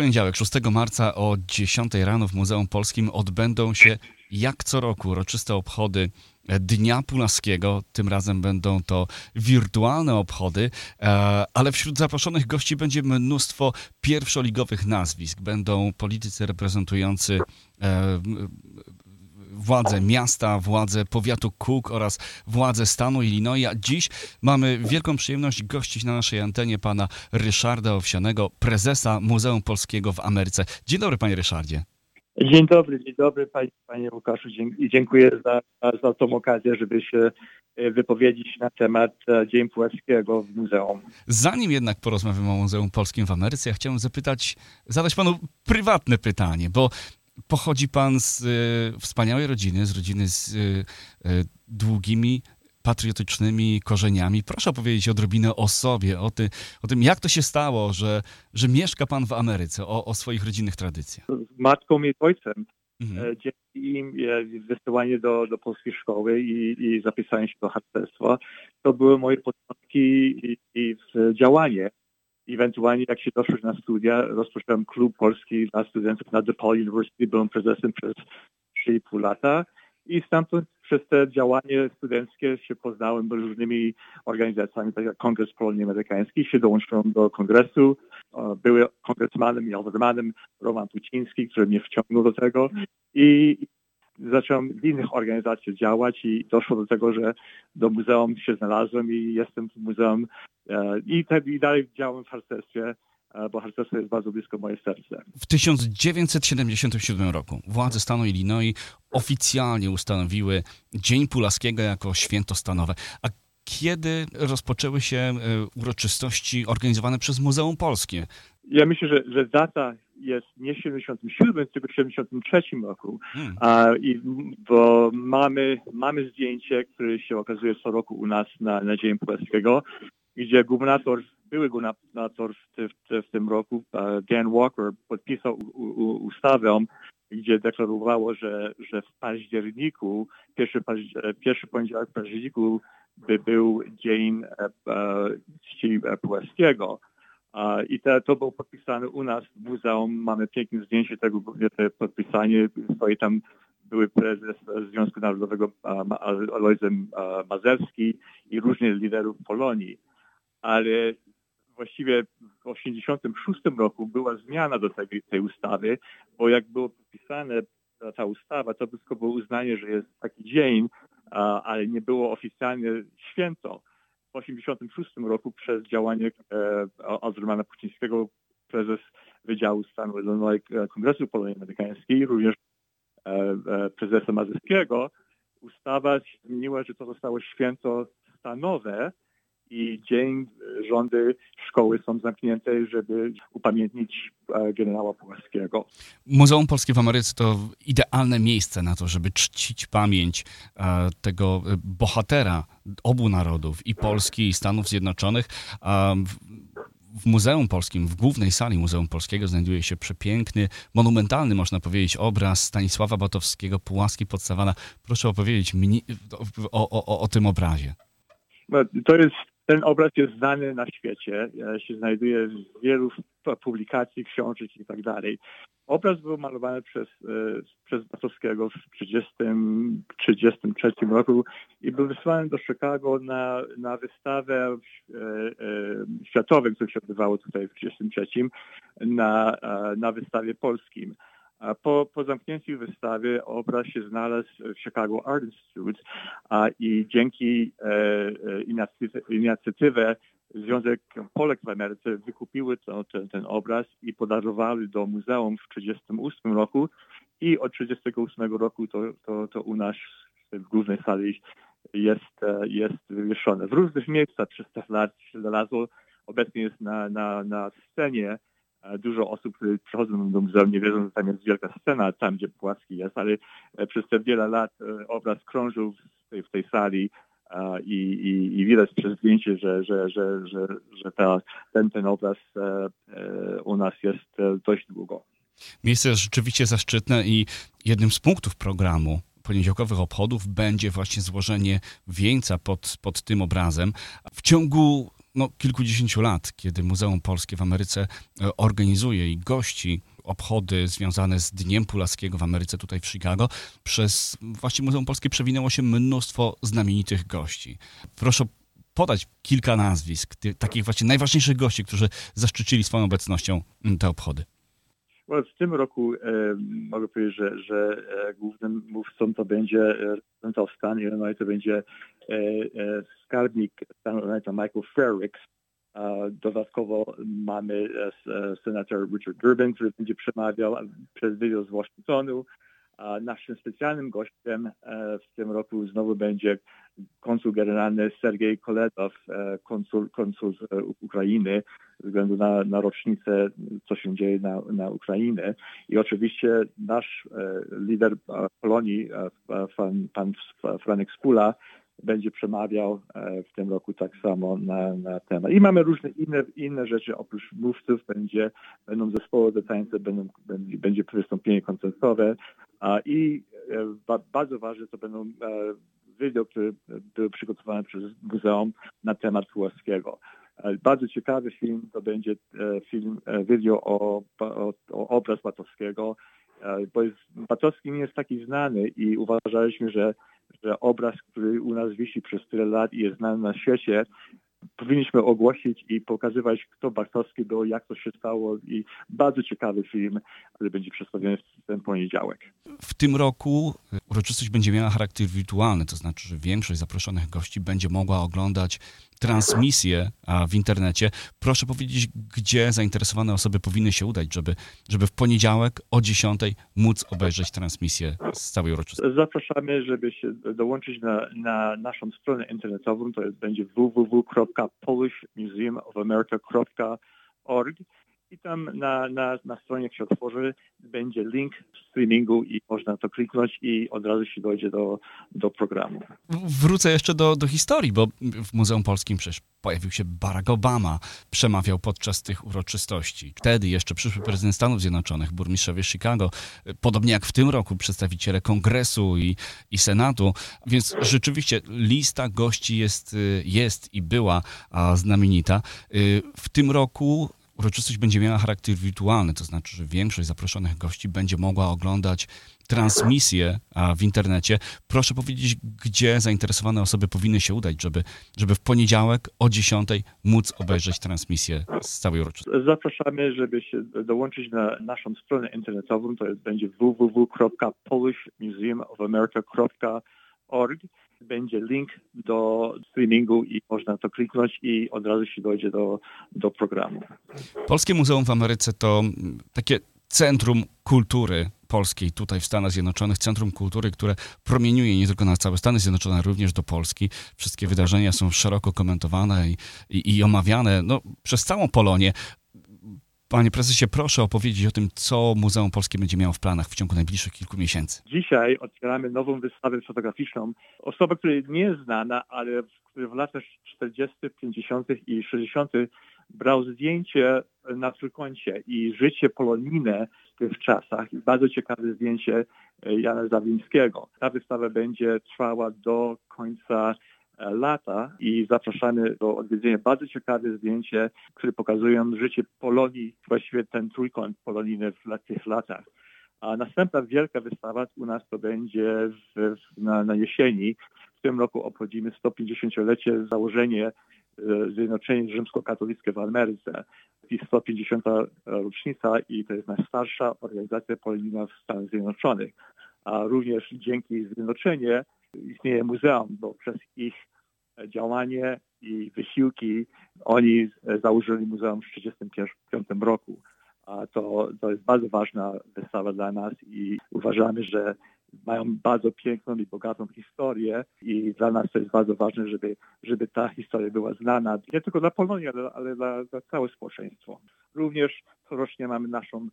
poniedziałek, 6 marca o 10 rano w Muzeum Polskim odbędą się jak co roku uroczyste obchody Dnia Pulaskiego. Tym razem będą to wirtualne obchody, e, ale wśród zaproszonych gości będzie mnóstwo pierwszoligowych nazwisk. Będą politycy reprezentujący e, władze miasta, władze powiatu Cook oraz władze stanu Illinois. A dziś mamy wielką przyjemność gościć na naszej antenie pana Ryszarda Owsianego, prezesa Muzeum Polskiego w Ameryce. Dzień dobry, panie Ryszardzie. Dzień dobry, dzień dobry panie, panie Łukaszu i dziękuję za, za tą okazję, żeby się e, wypowiedzieć na temat e, Dzień Płaskiego w muzeum. Zanim jednak porozmawiamy o Muzeum Polskim w Ameryce, ja chciałem zapytać, zadać panu prywatne pytanie, bo pochodzi pan z y, wspaniałej rodziny, z rodziny z y, y, długimi, patriotycznymi korzeniami. Proszę opowiedzieć odrobinę o sobie, o, ty, o tym, jak to się stało, że, że mieszka pan w Ameryce, o, o swoich rodzinnych tradycjach. Z matką i ojcem. Mhm. Dzięki im wysyłanie do, do polskiej szkoły i, i zapisanie się do harcerstwa, to były moje początki i, i działanie ewentualnie jak się doszło na studia, rozpocząłem klub polski dla studentów na DePaul University, byłem prezesem przez 3,5 lata i stamtąd przez te działanie studenckie się poznałem z różnymi organizacjami, tak jak Kongres Polonii Amerykański, się dołączyłem do kongresu, były kongresmanem i aldermanem Roman Puciński, który mnie wciągnął do tego i zacząłem w innych organizacjach działać i doszło do tego, że do muzeum się znalazłem i jestem w muzeum i, te, i dalej działam w harcerstwie, e, bo harcerstwo jest bardzo blisko moje serce. W 1977 roku władze stanu Illinois oficjalnie ustanowiły Dzień Pulaskiego jako święto stanowe. A kiedy rozpoczęły się e, uroczystości organizowane przez Muzeum Polskie? Ja myślę, że, że data jest nie w 77, tylko w 73 roku. Hmm. A, i, bo mamy, mamy zdjęcie, które się okazuje co roku u nas na, na Dzień Polskiego, gdzie gubernator, były gubernator w, w, tym roku, Dan Walker, podpisał u, u, ustawę, gdzie deklarowało, że, że w październiku, pierwszy, pierwszy poniedziałek w październiku by był Dzień e, e, Polskiego. I te, to było podpisane u nas w muzeum. Mamy piękne zdjęcie tego, te podpisanie. Stoi tam były prezes Związku Narodowego Alojzy Mazerski i różnych liderów Polonii. Ale właściwie w 1986 roku była zmiana do tej, tej ustawy, bo jak było podpisane ta ustawa, to wszystko było uznanie, że jest taki dzień, ale nie było oficjalnie święto. W 1986 roku przez działanie e, Aldermana Pucińskiego, prezes Wydziału Stanu Illinois e, Kongresu Polonii Amerykańskiej, również e, prezesa Mazurskiego, ustawa zmieniła, że to zostało święto stanowe, i dzień rządy szkoły są zamknięte, żeby upamiętnić e, generała Pułaskiego. Muzeum Polskie w Ameryce to idealne miejsce na to, żeby czcić pamięć e, tego bohatera obu narodów, i Polski, i Stanów Zjednoczonych. W Muzeum Polskim, w głównej sali Muzeum Polskiego znajduje się przepiękny, monumentalny, można powiedzieć, obraz Stanisława Batowskiego, Pułaski Podstawana. Proszę opowiedzieć o, o, o, o tym obrazie. No, to jest ten obraz jest znany na świecie, e, się znajduje w wielu publikacji, książek i tak dalej. Obraz był malowany przez, e, przez Batowskiego w 1933 roku i był wysłany do Chicago na, na wystawę e, światową, która się odbywało tutaj w 1933, na, na wystawie polskim. Po, po zamknięciu wystawy obraz się znalazł w Chicago Art Institute i dzięki e, e inicjatywę Związek Polek w Ameryce wykupiły to, ten, ten obraz i podarowali do muzeum w 1938 roku i od 1938 roku to, to, to u nas w głównej sali jest, e, jest wywieszone. W różnych miejscach przez te lat się znalazło. Obecnie jest na, na, na scenie Dużo osób, które przychodzą do muzeum, nie wierzą, że tam jest wielka scena, tam gdzie Płaski jest, ale e, przez te wiele lat e, obraz krążył w tej, w tej sali i, i, i widać przez zdjęcie, że, że, że, że, że ta, ten, ten obraz e, u nas jest dość długo. Miejsce jest rzeczywiście zaszczytne i jednym z punktów programu poniedziałkowych obchodów będzie właśnie złożenie wieńca pod, pod tym obrazem. W ciągu no, kilkudziesięciu lat, kiedy Muzeum Polskie w Ameryce e, organizuje i gości obchody związane z Dniem Pulaskiego w Ameryce, tutaj w Chicago, przez właśnie Muzeum Polskie przewinęło się mnóstwo znamienitych gości. Proszę podać kilka nazwisk, takich właśnie najważniejszych gości, którzy zaszczycili swoją obecnością te obchody. W tym roku e, mogę powiedzieć, że, że e, głównym mówcą to będzie reprezentant stan Illinois, to będzie e, e, skarbnik stanu Illinois, Michael Frericks, Dodatkowo mamy e, e, senator Richard Durbin, który będzie przemawiał przez video z Waszyngtonu. Naszym specjalnym gościem e, w tym roku znowu będzie konsul generalny Sergiej Koledow, konsul, konsul z Ukrainy, ze względu na, na rocznicę, co się dzieje na, na Ukrainie. I oczywiście nasz lider Polonii, pan, pan Franek Skula, będzie przemawiał e, w tym roku tak samo na, na temat. I mamy różne inne, inne rzeczy, oprócz mówców będzie, będą zespoły do tańca, będą, będzie, wystąpienie koncertowe i e, bardzo ważne to będą e, wideo, które były przygotowane przez muzeum na temat Puławskiego. Bardzo ciekawy film to będzie film, video o, o, o obraz Batowskiego, bo jest, Batowski nie jest taki znany i uważaliśmy, że że obraz, który u nas wisi przez tyle lat i jest znany na świecie, powinniśmy ogłosić i pokazywać, kto Bartowski był, jak to się stało i bardzo ciekawy film, który będzie przedstawiony w ten poniedziałek. W tym roku uroczystość będzie miała charakter wirtualny, to znaczy, że większość zaproszonych gości będzie mogła oglądać transmisję w internecie. Proszę powiedzieć, gdzie zainteresowane osoby powinny się udać, żeby, żeby w poniedziałek o 10 móc obejrzeć transmisję z całej uroczystości. Zapraszamy, żeby się dołączyć na, na naszą stronę internetową, to jest będzie www.polishmuseumofamerica.org i tam na, na, na stronie, jak się otworzy, będzie link streamingu i można to kliknąć i od razu się dojdzie do, do programu. Wrócę jeszcze do, do historii, bo w Muzeum Polskim przecież pojawił się Barack Obama, przemawiał podczas tych uroczystości. Wtedy jeszcze przyszły prezydent Stanów Zjednoczonych, burmistrzowie Chicago, podobnie jak w tym roku przedstawiciele Kongresu i, i Senatu, więc rzeczywiście lista gości jest, jest i była znamienita. W tym roku uroczystość będzie miała charakter wirtualny, to znaczy, że większość zaproszonych gości będzie mogła oglądać transmisję w internecie. Proszę powiedzieć, gdzie zainteresowane osoby powinny się udać, żeby, żeby w poniedziałek o 10 móc obejrzeć transmisję z całej uroczystości. Zapraszamy, żeby się dołączyć na naszą stronę internetową, to jest będzie www.polishmuseumofamerica.org będzie link do streamingu i można to kliknąć i od razu się dojdzie do, do programu. Polskie Muzeum w Ameryce to takie centrum kultury polskiej tutaj w Stanach Zjednoczonych, centrum kultury, które promieniuje nie tylko na całe Stany Zjednoczone, ale również do Polski. Wszystkie wydarzenia są szeroko komentowane i, i, i omawiane no, przez całą Polonię. Panie prezesie, proszę opowiedzieć o tym, co Muzeum Polskie będzie miało w planach w ciągu najbliższych kilku miesięcy. Dzisiaj otwieramy nową wystawę fotograficzną. Osoba, która nie jest znana, ale w latach 40., 50. i 60. brał zdjęcie na trójkącie i życie polonijne w tych czasach. Bardzo ciekawe zdjęcie Jana Zawińskiego. Ta wystawa będzie trwała do końca lata i zapraszamy do odwiedzenia bardzo ciekawe zdjęcie, które pokazują życie Polonii, właściwie ten trójkąt polonijny w tych latach. A następna wielka wystawa u nas to będzie w, na, na jesieni. W tym roku obchodzimy 150-lecie założenie e, Zjednoczenie Rzymskokatolickie w Ameryce. I 150. rocznica i to jest najstarsza organizacja polonijna w Stanach Zjednoczonych. A również dzięki Zjednoczeniu istnieje muzeum, bo przez ich działanie i wysiłki oni założyli muzeum w 1935 roku. A to, to jest bardzo ważna wystawa dla nas i uważamy, że mają bardzo piękną i bogatą historię i dla nas to jest bardzo ważne, żeby, żeby ta historia była znana nie tylko dla Polonii, ale, ale dla, dla całe społeczeństwo. Również corocznie mamy naszą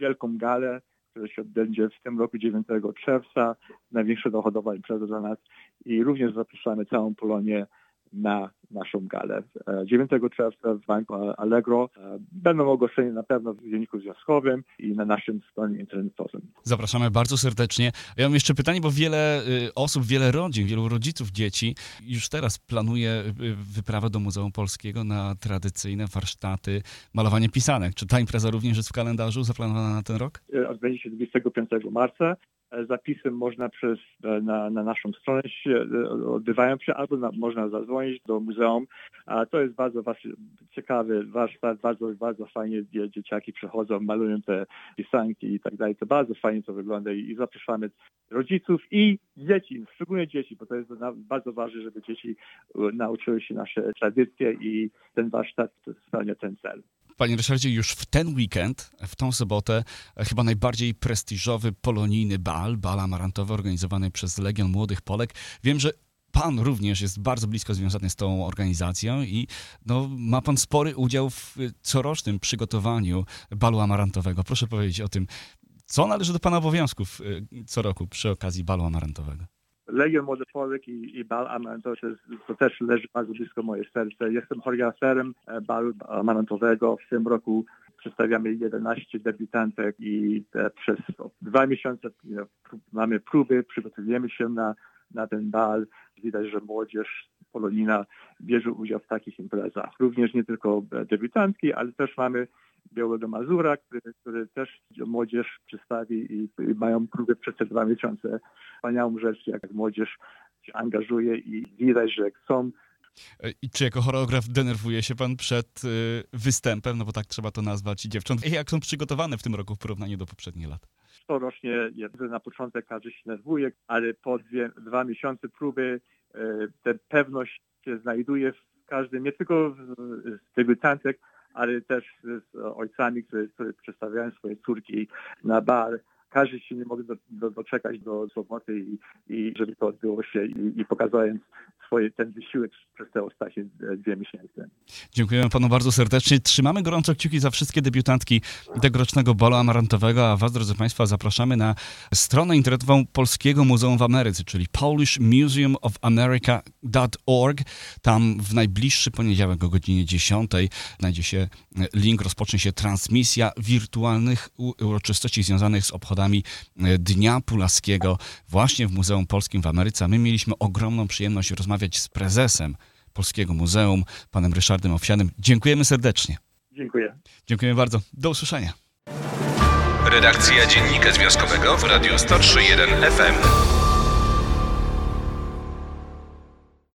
wielką galę, która się odbędzie w tym roku 9 czerwca, największa dochodowa impreza dla nas i również zapraszamy całą Polonię na naszą galę. 9 czerwca w Banku Allegro będą ogłoszenia na pewno w dzienniku związkowym i na naszym stronie internetowym. Zapraszamy bardzo serdecznie. Ja mam jeszcze pytanie, bo wiele y, osób, wiele rodzin, wielu rodziców dzieci już teraz planuje wyprawę do Muzeum Polskiego na tradycyjne warsztaty malowanie pisanek. Czy ta impreza również jest w kalendarzu zaplanowana na ten rok? Odbędzie się 25 marca. E, zapisy można przez, e, na, na naszą stronę się e, odbywają się, albo na, można zadzwonić do muzeum. A to jest bardzo was, ciekawy warsztat, bardzo, bardzo fajnie dzieciaki przychodzą, malują te pisanki i tak dalej. To bardzo fajnie to wygląda i, i zapraszamy rodziców i dzieci, szczególnie dzieci, bo to jest bardzo ważne, żeby dzieci nauczyły się nasze tradycje i ten warsztat spełnia ten cel. Panie Ryszardzie, już w ten weekend, w tą sobotę, e, chyba najbardziej prestiżowy polonijny bal, bal amarantowy organizowany przez Legion Młodych Polek. Wiem, że Pan również jest bardzo blisko związany z tą organizacją i no, ma Pan spory udział w corocznym przygotowaniu balu amarantowego. Proszę powiedzieć o tym, co należy do Pana obowiązków e, co roku przy okazji balu amarantowego. Legion Młody Polek i, i Bal Amanto to, też leży bardzo blisko moje serce. Jestem choreograferem e, balu amarantowego. W tym roku przedstawiamy 11 debiutantek i e, przez dwa miesiące mamy próby, przygotowujemy się na, na ten bal. Widać, że młodzież polonina bierze udział w takich imprezach. Również nie tylko debiutantki, ale też mamy Białego Mazura, który, który też młodzież przedstawi i, i mają próby przez te dwa miesiące. Wspaniałą rzecz, jak młodzież się angażuje i widać, że chcą i czy jako choreograf denerwuje się pan przed y, występem, no bo tak trzeba to nazwać, dziewcząt? I jak są przygotowane w tym roku w porównaniu do poprzednich lat? Corocznie na początek każdy się nerwuje, ale po dwie, dwa miesiące próby y, tę pewność się znajduje w każdym, nie tylko z debiutantek, ale też z ojcami, którzy, którzy swoje córki na bar. Każdy się nie mógł do, do, doczekać do soboty i, i żeby to odbyło się i, i swoje, ten wysiłek przez te ostatnie dwie miesiące. Dziękujemy panu bardzo serdecznie. Trzymamy gorąco kciuki za wszystkie debiutantki tegorocznego balu amarantowego, a was, drodzy państwo, zapraszamy na stronę internetową Polskiego Muzeum w Ameryce, czyli polishmuseumofamerica.org. Tam w najbliższy poniedziałek o godzinie 10 znajdzie się link, rozpocznie się transmisja wirtualnych uroczystości związanych z obchodami Dnia Pulaskiego właśnie w Muzeum Polskim w Ameryce. My mieliśmy ogromną przyjemność rozmawiać rozmawiać z prezesem Polskiego Muzeum, panem Ryszardem Owsianym. Dziękujemy serdecznie. Dziękuję. Dziękujemy bardzo. Do usłyszenia. Redakcja Dziennika Związkowego w Radiu 103.1 FM.